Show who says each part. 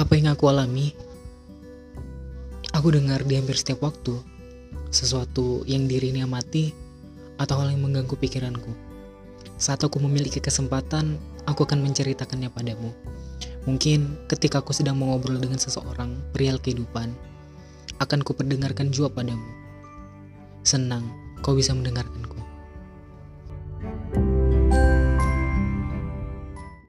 Speaker 1: Apa yang aku alami, aku dengar di hampir setiap waktu sesuatu yang dirinya mati atau hal yang mengganggu pikiranku. Saat aku memiliki kesempatan, aku akan menceritakannya padamu. Mungkin ketika aku sedang mengobrol dengan seseorang perihal kehidupan, akan kuperdengarkan juga padamu. Senang kau bisa mendengarkanku.